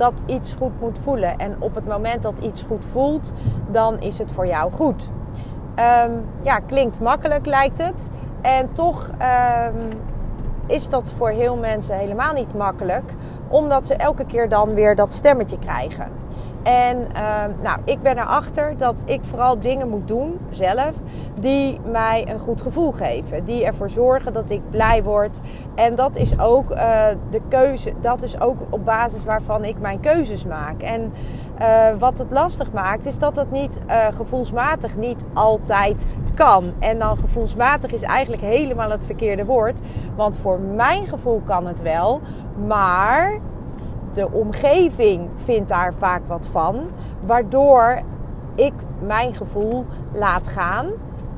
Dat iets goed moet voelen. En op het moment dat iets goed voelt, dan is het voor jou goed. Ehm, ja, klinkt makkelijk lijkt het. En toch ehm, is dat voor heel mensen helemaal niet makkelijk. Omdat ze elke keer dan weer dat stemmetje krijgen. En ehm, nou, ik ben erachter dat ik vooral dingen moet doen zelf die mij een goed gevoel geven. Die ervoor zorgen dat ik blij word. En dat is ook uh, de keuze. Dat is ook op basis waarvan ik mijn keuzes maak. En uh, wat het lastig maakt, is dat het niet uh, gevoelsmatig niet altijd kan. En dan gevoelsmatig is eigenlijk helemaal het verkeerde woord. Want voor mijn gevoel kan het wel. Maar de omgeving vindt daar vaak wat van. Waardoor ik mijn gevoel laat gaan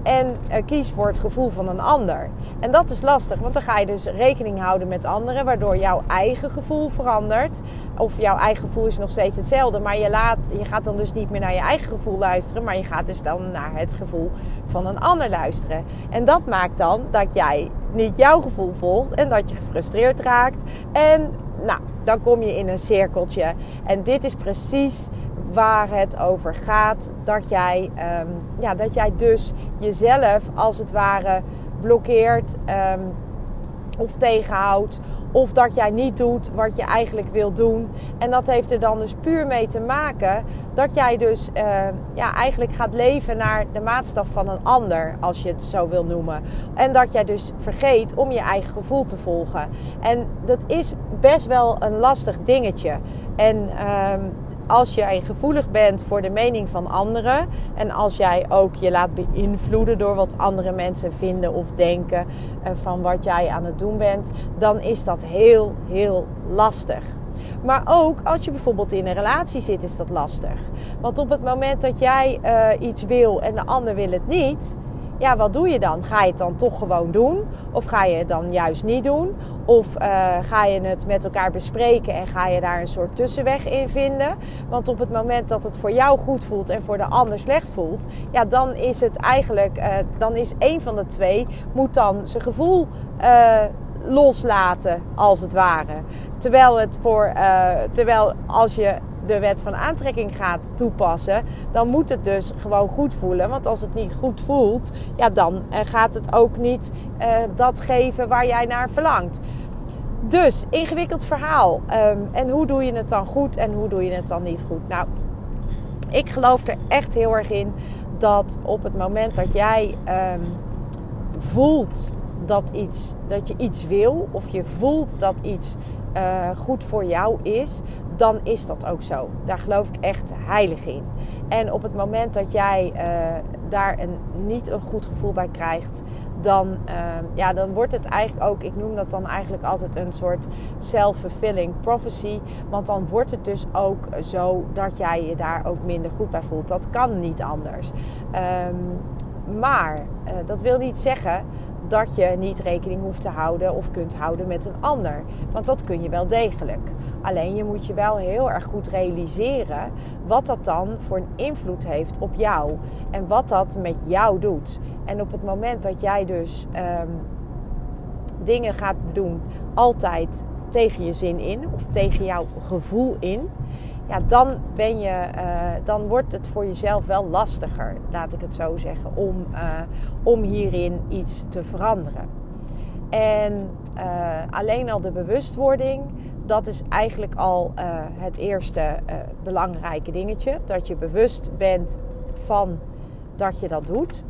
en uh, kies voor het gevoel van een ander. En dat is lastig, want dan ga je dus rekening houden met anderen, waardoor jouw eigen gevoel verandert. Of jouw eigen gevoel is nog steeds hetzelfde, maar je, laat, je gaat dan dus niet meer naar je eigen gevoel luisteren, maar je gaat dus dan naar het gevoel van een ander luisteren. En dat maakt dan dat jij niet jouw gevoel volgt en dat je gefrustreerd raakt. En nou, dan kom je in een cirkeltje. En dit is precies waar het over gaat. Dat jij, um, ja, dat jij dus jezelf als het ware blokkeert um, of tegenhoudt. Of dat jij niet doet wat je eigenlijk wil doen. En dat heeft er dan dus puur mee te maken dat jij dus uh, ja, eigenlijk gaat leven naar de maatstaf van een ander, als je het zo wil noemen. En dat jij dus vergeet om je eigen gevoel te volgen. En dat is best wel een lastig dingetje. En uh, als jij gevoelig bent voor de mening van anderen en als jij ook je laat beïnvloeden door wat andere mensen vinden of denken van wat jij aan het doen bent, dan is dat heel, heel lastig. Maar ook als je bijvoorbeeld in een relatie zit, is dat lastig. Want op het moment dat jij uh, iets wil en de ander wil het niet, ja, wat doe je dan? Ga je het dan toch gewoon doen? Of ga je het dan juist niet doen? Of uh, ga je het met elkaar bespreken en ga je daar een soort tussenweg in vinden? Want op het moment dat het voor jou goed voelt en voor de ander slecht voelt, ja, dan is het eigenlijk, uh, dan is een van de twee moet dan zijn gevoel uh, loslaten, als het ware. Terwijl het voor, terwijl als je de wet van aantrekking gaat toepassen, dan moet het dus gewoon goed voelen. Want als het niet goed voelt, ja, dan gaat het ook niet uh, dat geven waar jij naar verlangt. Dus, ingewikkeld verhaal. Um, en hoe doe je het dan goed en hoe doe je het dan niet goed? Nou, ik geloof er echt heel erg in dat op het moment dat jij um, voelt dat, iets, dat je iets wil, of je voelt dat iets uh, goed voor jou is, dan is dat ook zo. Daar geloof ik echt heilig in. En op het moment dat jij uh, daar een, niet een goed gevoel bij krijgt, dan, uh, ja, dan wordt het eigenlijk ook, ik noem dat dan eigenlijk altijd een soort self-fulfilling prophecy. Want dan wordt het dus ook zo dat jij je daar ook minder goed bij voelt. Dat kan niet anders. Um, maar uh, dat wil niet zeggen dat je niet rekening hoeft te houden of kunt houden met een ander. Want dat kun je wel degelijk. Alleen je moet je wel heel erg goed realiseren wat dat dan voor een invloed heeft op jou. En wat dat met jou doet. En op het moment dat jij dus um, dingen gaat doen altijd tegen je zin in of tegen jouw gevoel in. Ja, dan, ben je, uh, dan wordt het voor jezelf wel lastiger, laat ik het zo zeggen, om, uh, om hierin iets te veranderen. En uh, alleen al de bewustwording, dat is eigenlijk al het eerste belangrijke dingetje. Dat je bewust bent van dat je dat doet.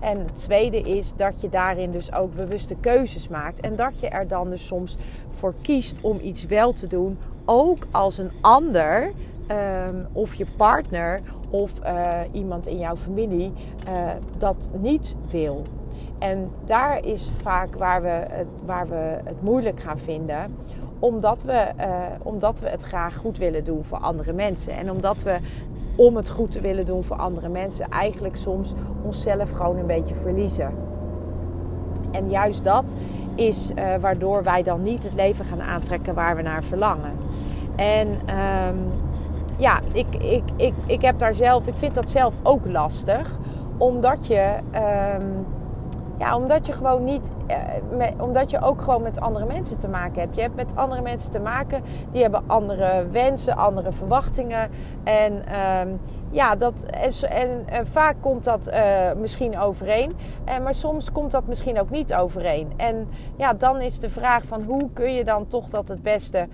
En het tweede is dat je daarin dus ook bewuste keuzes maakt. En dat je er dan dus soms voor kiest om iets wel te doen. Ook als een ander ehm, of je partner of uh, iemand in jouw familie uh, dat niet wil. En daar is vaak waar we, waar we het moeilijk gaan vinden omdat we, uh, omdat we het graag goed willen doen voor andere mensen. En omdat we om het goed te willen doen voor andere mensen, eigenlijk soms onszelf gewoon een beetje verliezen. En juist dat is waardoor wij dan niet het leven gaan aantrekken waar we naar verlangen. En um, ja, ik, ik, ik, ik heb daar zelf, ik vind dat zelf ook lastig, omdat je. Um, ja, omdat je gewoon niet, met, omdat je ook gewoon met andere mensen te maken hebt. Je hebt met andere mensen te maken, die hebben andere wensen, andere verwachtingen. En ehm, ja, dat, en, vaak komt dat uh, misschien overeen, en, eh, maar soms komt dat misschien ook niet overeen. En ja, dan is de vraag van hoe kun je dan toch dat het beste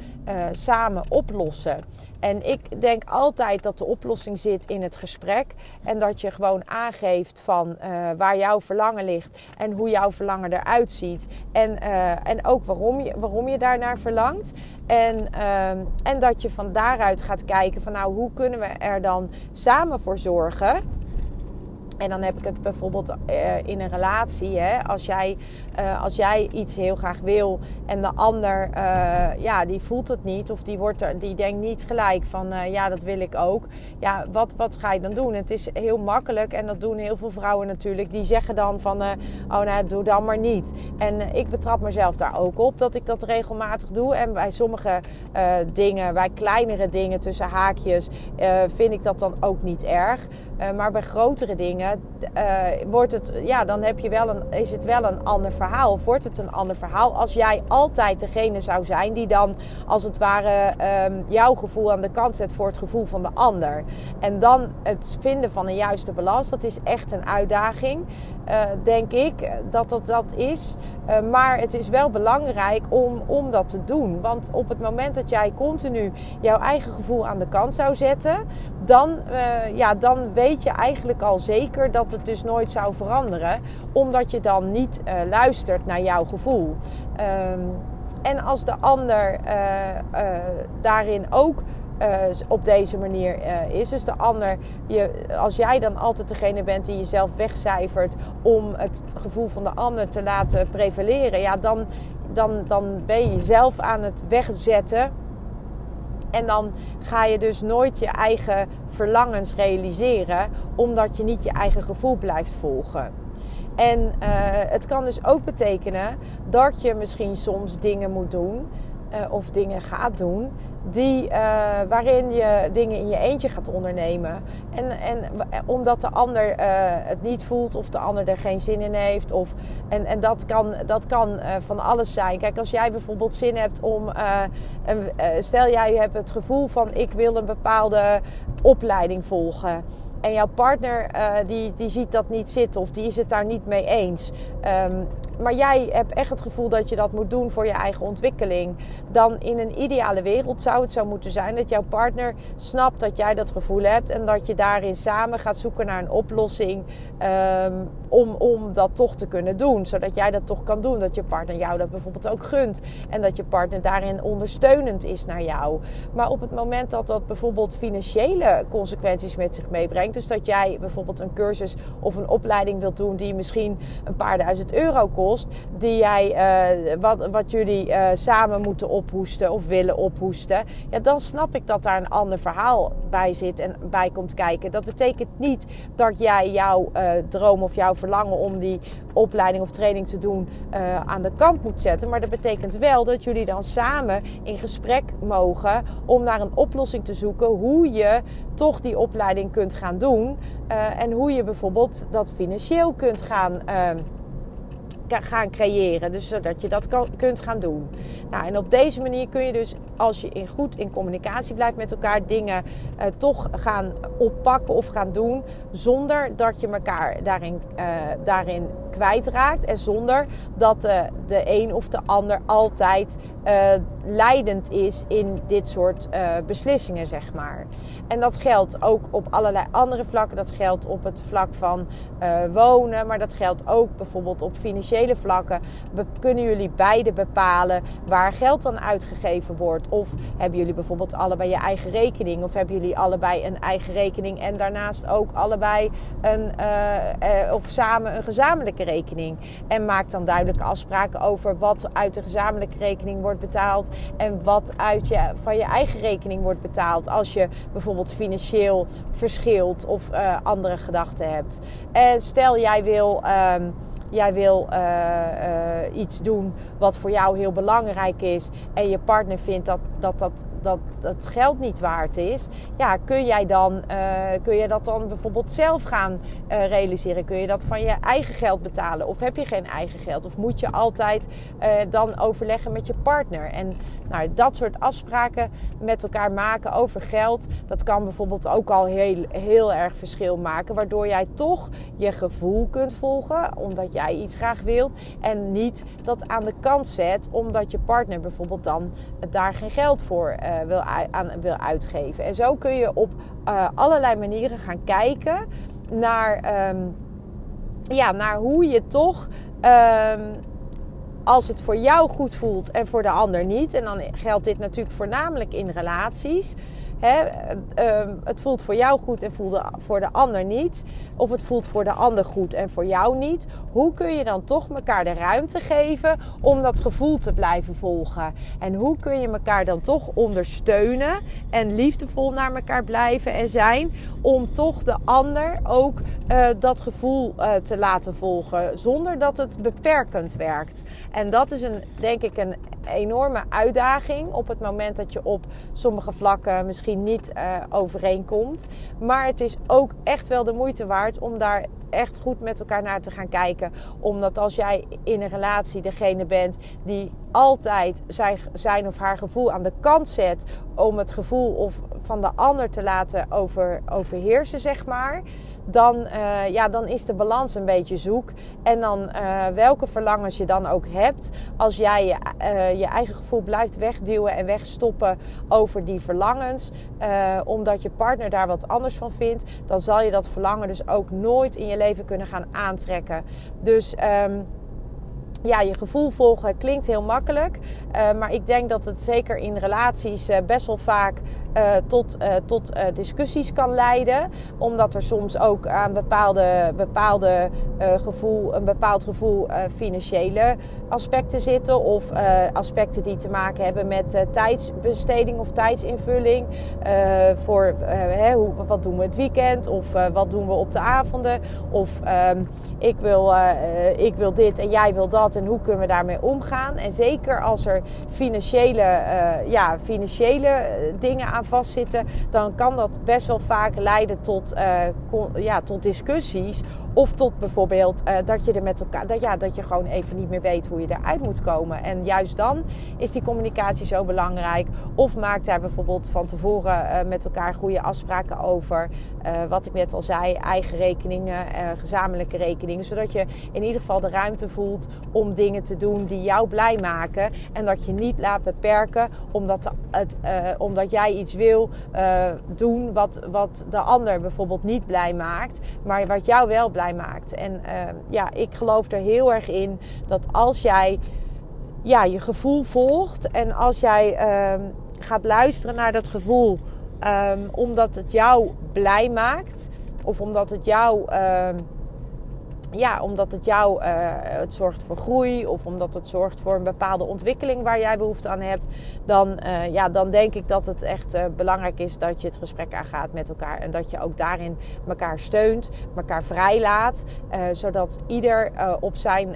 samen oplossen. En ik denk altijd dat de oplossing zit in het gesprek. En dat je gewoon aangeeft van waar jouw verlangen ligt en hoe jouw verlangen eruit ziet. En, uh, en ook waarom je, waarom je daarnaar verlangt. En, uh, en dat je van daaruit gaat kijken van nou hoe kunnen we er dan samen voor zorgen en dan heb ik het bijvoorbeeld uh, in een relatie. Hè? Als, jij, uh, als jij iets heel graag wil en de ander uh, ja, die voelt het niet. Of die, wordt die denkt niet gelijk van ja, dat wil ik ook. Ja, wat, wat ga je dan doen? Het is heel makkelijk en dat doen heel veel vrouwen natuurlijk. Die zeggen dan van oh nou doe dan maar niet. En ik betrap mezelf daar ook op dat ik dat regelmatig doe. En bij sommige dingen, bij kleinere dingen tussen haakjes, vind ik dat dan ook niet erg. Uh, maar bij grotere dingen uh, wordt het, ja, dan heb je wel een, is het wel een ander verhaal. Of wordt het een ander verhaal als jij altijd degene zou zijn die dan als het ware um, jouw gevoel aan de kant zet voor het gevoel van de ander. En dan het vinden van een juiste balans, dat is echt een uitdaging. Uh, denk ik dat dat dat is. Uh, maar het is wel belangrijk om, om dat te doen. Want op het moment dat jij continu jouw eigen gevoel aan de kant zou zetten, dan, uh, ja, dan weet je eigenlijk al zeker dat het dus nooit zou veranderen. Omdat je dan niet uh, luistert naar jouw gevoel. Um, en als de ander daarin ook uh, op deze manier uh, is. Dus de ander, je, als jij dan altijd degene bent die jezelf wegcijfert om het gevoel van de ander te laten prevaleren, ja, dan, dan, dan ben je jezelf aan het wegzetten. En dan ga je dus nooit je eigen verlangens realiseren, omdat je niet je eigen gevoel blijft volgen. En uh, het kan dus ook betekenen dat je misschien soms dingen moet doen uh, of dingen gaat doen die, uh, waarin je dingen in je eentje gaat ondernemen. En, en omdat de ander het niet voelt of de ander er geen zin in heeft. Of, en en dat kan, dat kan van alles zijn. Kijk, als jij bijvoorbeeld zin hebt om. Een, stel jij hebt het gevoel van ik wil een bepaalde opleiding volgen. En jouw partner die, die ziet dat niet zitten of die is het daar niet mee eens. Um, maar jij hebt echt het gevoel dat je dat moet doen voor je eigen ontwikkeling. Dan in een ideale wereld zou het zo moeten zijn dat jouw partner snapt dat jij dat gevoel hebt. En dat je daarin samen gaat zoeken naar een oplossing um, om, om dat toch te kunnen doen. Zodat jij dat toch kan doen. Dat je partner jou dat bijvoorbeeld ook gunt. En dat je partner daarin ondersteunend is naar jou. Maar op het moment dat dat bijvoorbeeld financiële consequenties met zich meebrengt. Dus dat jij bijvoorbeeld een cursus of een opleiding wilt doen die misschien een paar duizend euro kost die jij, uh, wat, wat jullie uh, samen moeten ophoesten of willen ophoesten, ja, dan snap ik dat daar een ander verhaal bij zit en bij komt kijken. Dat betekent niet dat jij jouw uh, droom of jouw verlangen om die opleiding of training te doen aan de kant moet zetten. Maar dat betekent wel dat jullie dan samen in gesprek mogen om naar een oplossing te zoeken hoe je toch die opleiding kunt gaan doen. en hoe je bijvoorbeeld dat financieel kunt gaan gaan creëren. Dus zodat je dat kan, kunt gaan doen. Nou, en op deze manier kun je dus, als je in goed in communicatie blijft met elkaar, dingen uh, toch gaan oppakken of gaan doen. Zonder dat je elkaar daarin, uh, daarin kwijtraakt. En zonder dat de, de een of de ander altijd uh, leidend is in dit soort uh, beslissingen, zeg maar. En dat geldt ook op allerlei andere vlakken. Dat geldt op het vlak van uh, wonen, maar dat geldt ook bijvoorbeeld op financiële vlakken. Kunnen jullie beide bepalen waar geld dan uitgegeven wordt? Of hebben jullie bijvoorbeeld allebei je eigen rekening? Of hebben jullie allebei een eigen rekening en daarnaast ook allebei een, of samen een rekening? En maak dan duidelijke afspraken over wat uit de gezamenlijke rekening wordt betaald en wat uit je, van je eigen rekening wordt betaald als je bijvoorbeeld financieel verschilt of uh, andere gedachten hebt. En stel jij wil. Um, jij wil uh, uh, iets doen wat voor jou heel belangrijk is en je partner vindt dat dat, dat, dat, dat geld niet waard is, ja, kun, jij dan, uh, kun je dat dan bijvoorbeeld zelf gaan realiseren? Kun je dat van je eigen geld betalen? Of heb je geen eigen geld? Of moet je altijd dan overleggen met je partner? En nou, dat soort afspraken met elkaar maken over geld, dat kan bijvoorbeeld ook al heel, heel erg verschil maken, waardoor jij toch je gevoel kunt volgen, omdat jij iets graag wilt, en niet dat aan de kant zet, omdat je partner bijvoorbeeld dan daar geen geld voor uh, wil, aan, wil uitgeven. En zo kun je op uh, allerlei manieren gaan kijken naar, um, ja, naar hoe je toch. Um, als het voor jou goed voelt en voor de ander niet. En dan geldt dit natuurlijk voornamelijk in relaties. Hè, uh, het voelt voor jou goed en voelt voor de ander niet. Of het voelt voor de ander goed en voor jou niet. Hoe kun je dan toch elkaar de ruimte geven om dat gevoel te blijven volgen? En hoe kun je elkaar dan toch ondersteunen en liefdevol naar elkaar blijven en zijn? Om toch de ander ook uh, dat gevoel uh, te laten volgen zonder dat het beperkend werkt. En dat is een, denk ik een enorme uitdaging op het moment dat je op sommige vlakken misschien niet uh, overeenkomt. Maar het is ook echt wel de moeite waard om daar echt goed met elkaar naar te gaan kijken. Omdat als jij in een relatie degene bent die altijd zijn, zijn of haar gevoel aan de kant zet om het gevoel of van de ander te laten over, overheersen, zeg maar dan, uh, ja, dan is de balans een beetje zoek. En dan uh, welke verlangens je dan ook hebt, als jij je, uh, je eigen gevoel blijft wegduwen en wegstoppen over die verlangens, omdat je partner daar wat anders van vindt, dan zal je dat verlangen dus ook nooit in je leven kunnen gaan aantrekken. Dus. Um, ja, je gevoel volgen klinkt heel makkelijk. Maar ik denk dat het zeker in relaties best wel vaak uh, tot, tot discussies kan leiden. Omdat er soms ook aan bepaalde, bepaalde gevoel, een bepaald gevoel financiële aspecten zitten. Of aspecten die te maken hebben met tijdsbesteding of tijdsinvulling. voor hè, hoe, wat doen we het weekend? Of wat doen we op de avonden? Of um, ik, wil, ik wil dit en jij wil dat en hoe kunnen we daarmee omgaan. En zeker als er financiële, ja, financiële eh, dingen vastzitten, dan kan dat best wel vaak leiden tot, uh, ja, tot discussies of tot bijvoorbeeld uh, dat je er met elkaar, dat, ja, dat je gewoon even niet meer weet hoe je eruit moet komen. En juist dan is die communicatie zo belangrijk. Of maak daar bijvoorbeeld van tevoren uh, met elkaar goede afspraken over. Uh, wat ik net al zei, eigen rekeningen, gezamenlijke rekeningen. Zodat je in ieder geval de ruimte voelt om dingen te doen die jou blij maken. En dat je niet laat beperken omdat, het, omdat jij iets wil doen wat, wat de ander bijvoorbeeld niet blij maakt. Maar wat jou wel blij maakt. En uh, ja, ik geloof er heel erg in dat als jij ja, je gevoel volgt en als jij uh, gaat luisteren naar dat gevoel, um, omdat het jou blij maakt of omdat het jou ehm, ja, omdat het jou uh, het zorgt voor groei of omdat het zorgt voor een bepaalde ontwikkeling waar jij behoefte aan hebt, dan, uh, ja, dan denk ik dat het echt uh, belangrijk is dat je het gesprek aangaat met elkaar en dat je ook daarin elkaar steunt, elkaar vrijlaat, zodat ieder op zijn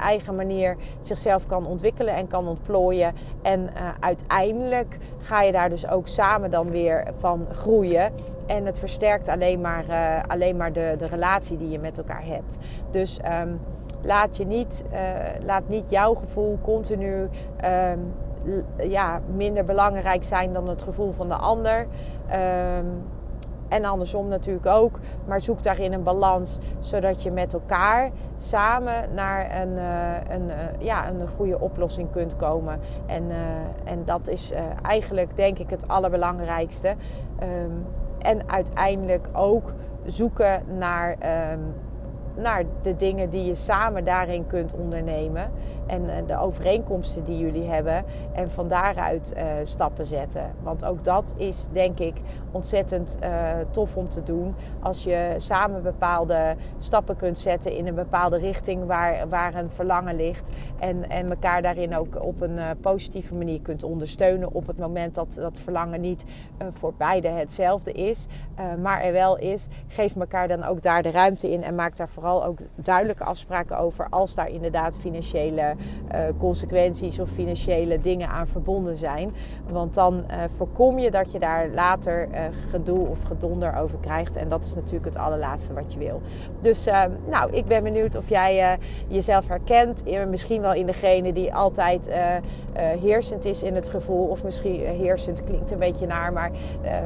eigen manier zichzelf kan ontwikkelen en kan ontplooien. En uiteindelijk ga je daar dus ook samen dan weer van groeien. En het versterkt alleen maar, alleen maar de, de relatie die je met elkaar hebt. Dus um, laat, je niet, uh, laat niet jouw gevoel continu um, ja, minder belangrijk zijn dan het gevoel van de ander. Um, En andersom natuurlijk ook. Maar zoek daarin een balans, zodat je met elkaar samen naar een, uh, een, ja, een goede oplossing kunt komen. En, en dat is eigenlijk, denk ik, het allerbelangrijkste. En uiteindelijk ook zoeken naar. Um, naar de dingen die je samen daarin kunt ondernemen. En eh, de overeenkomsten die jullie hebben. En van daaruit uh, stappen zetten. Want ook dat is denk ik ontzettend uh, tof om te doen. Als je samen bepaalde stappen kunt zetten in een bepaalde richting waar, waar een verlangen ligt. En, en elkaar daarin ook op een positieve manier kunt ondersteunen. Op het moment dat dat verlangen niet voor beide hetzelfde is. Maar er wel is. Geef elkaar dan ook daar de ruimte in. En maak daar vooral ook duidelijke afspraken over. Als daar inderdaad financiële uh, consequenties of financiële dingen aan verbonden zijn. Want dan uh, voorkom je dat je daar later gedoe of gedonder over krijgt. En dat is natuurlijk het allerlaatste wat je wil. Dus nou, ik ben benieuwd of jij jezelf herkent. Misschien wel in degene die altijd heersend is in het gevoel. Of misschien heersend klinkt een beetje naar. Maar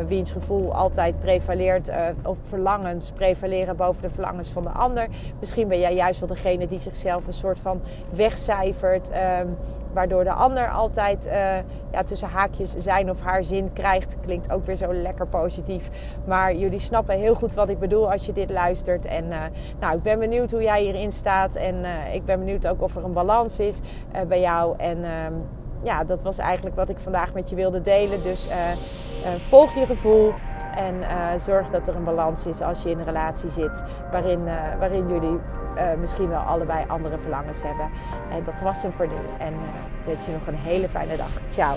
wiens gevoel altijd prevaleert. of verlangens prevaleren boven de verlangens van de ander. Misschien ben jij juist wel degene die zichzelf een soort van wegcijfert Um, waardoor de ander altijd uh, ja, tussen haakjes zijn of haar zin krijgt. Klinkt ook weer zo lekker positief. Maar jullie snappen heel goed wat ik bedoel als je dit luistert. En uh, nou, ik ben benieuwd hoe jij hierin staat. En ik ben benieuwd ook of er een balans is bij jou. En um, ja, dat was eigenlijk wat ik vandaag met je wilde delen. Dus volg je gevoel. En uh, zorg dat er een balans is als je in een relatie zit waarin, uh, waarin jullie uh, misschien wel allebei andere verlangens hebben. En dat was hem voor nu. En wens je nog een hele fijne dag. Ciao.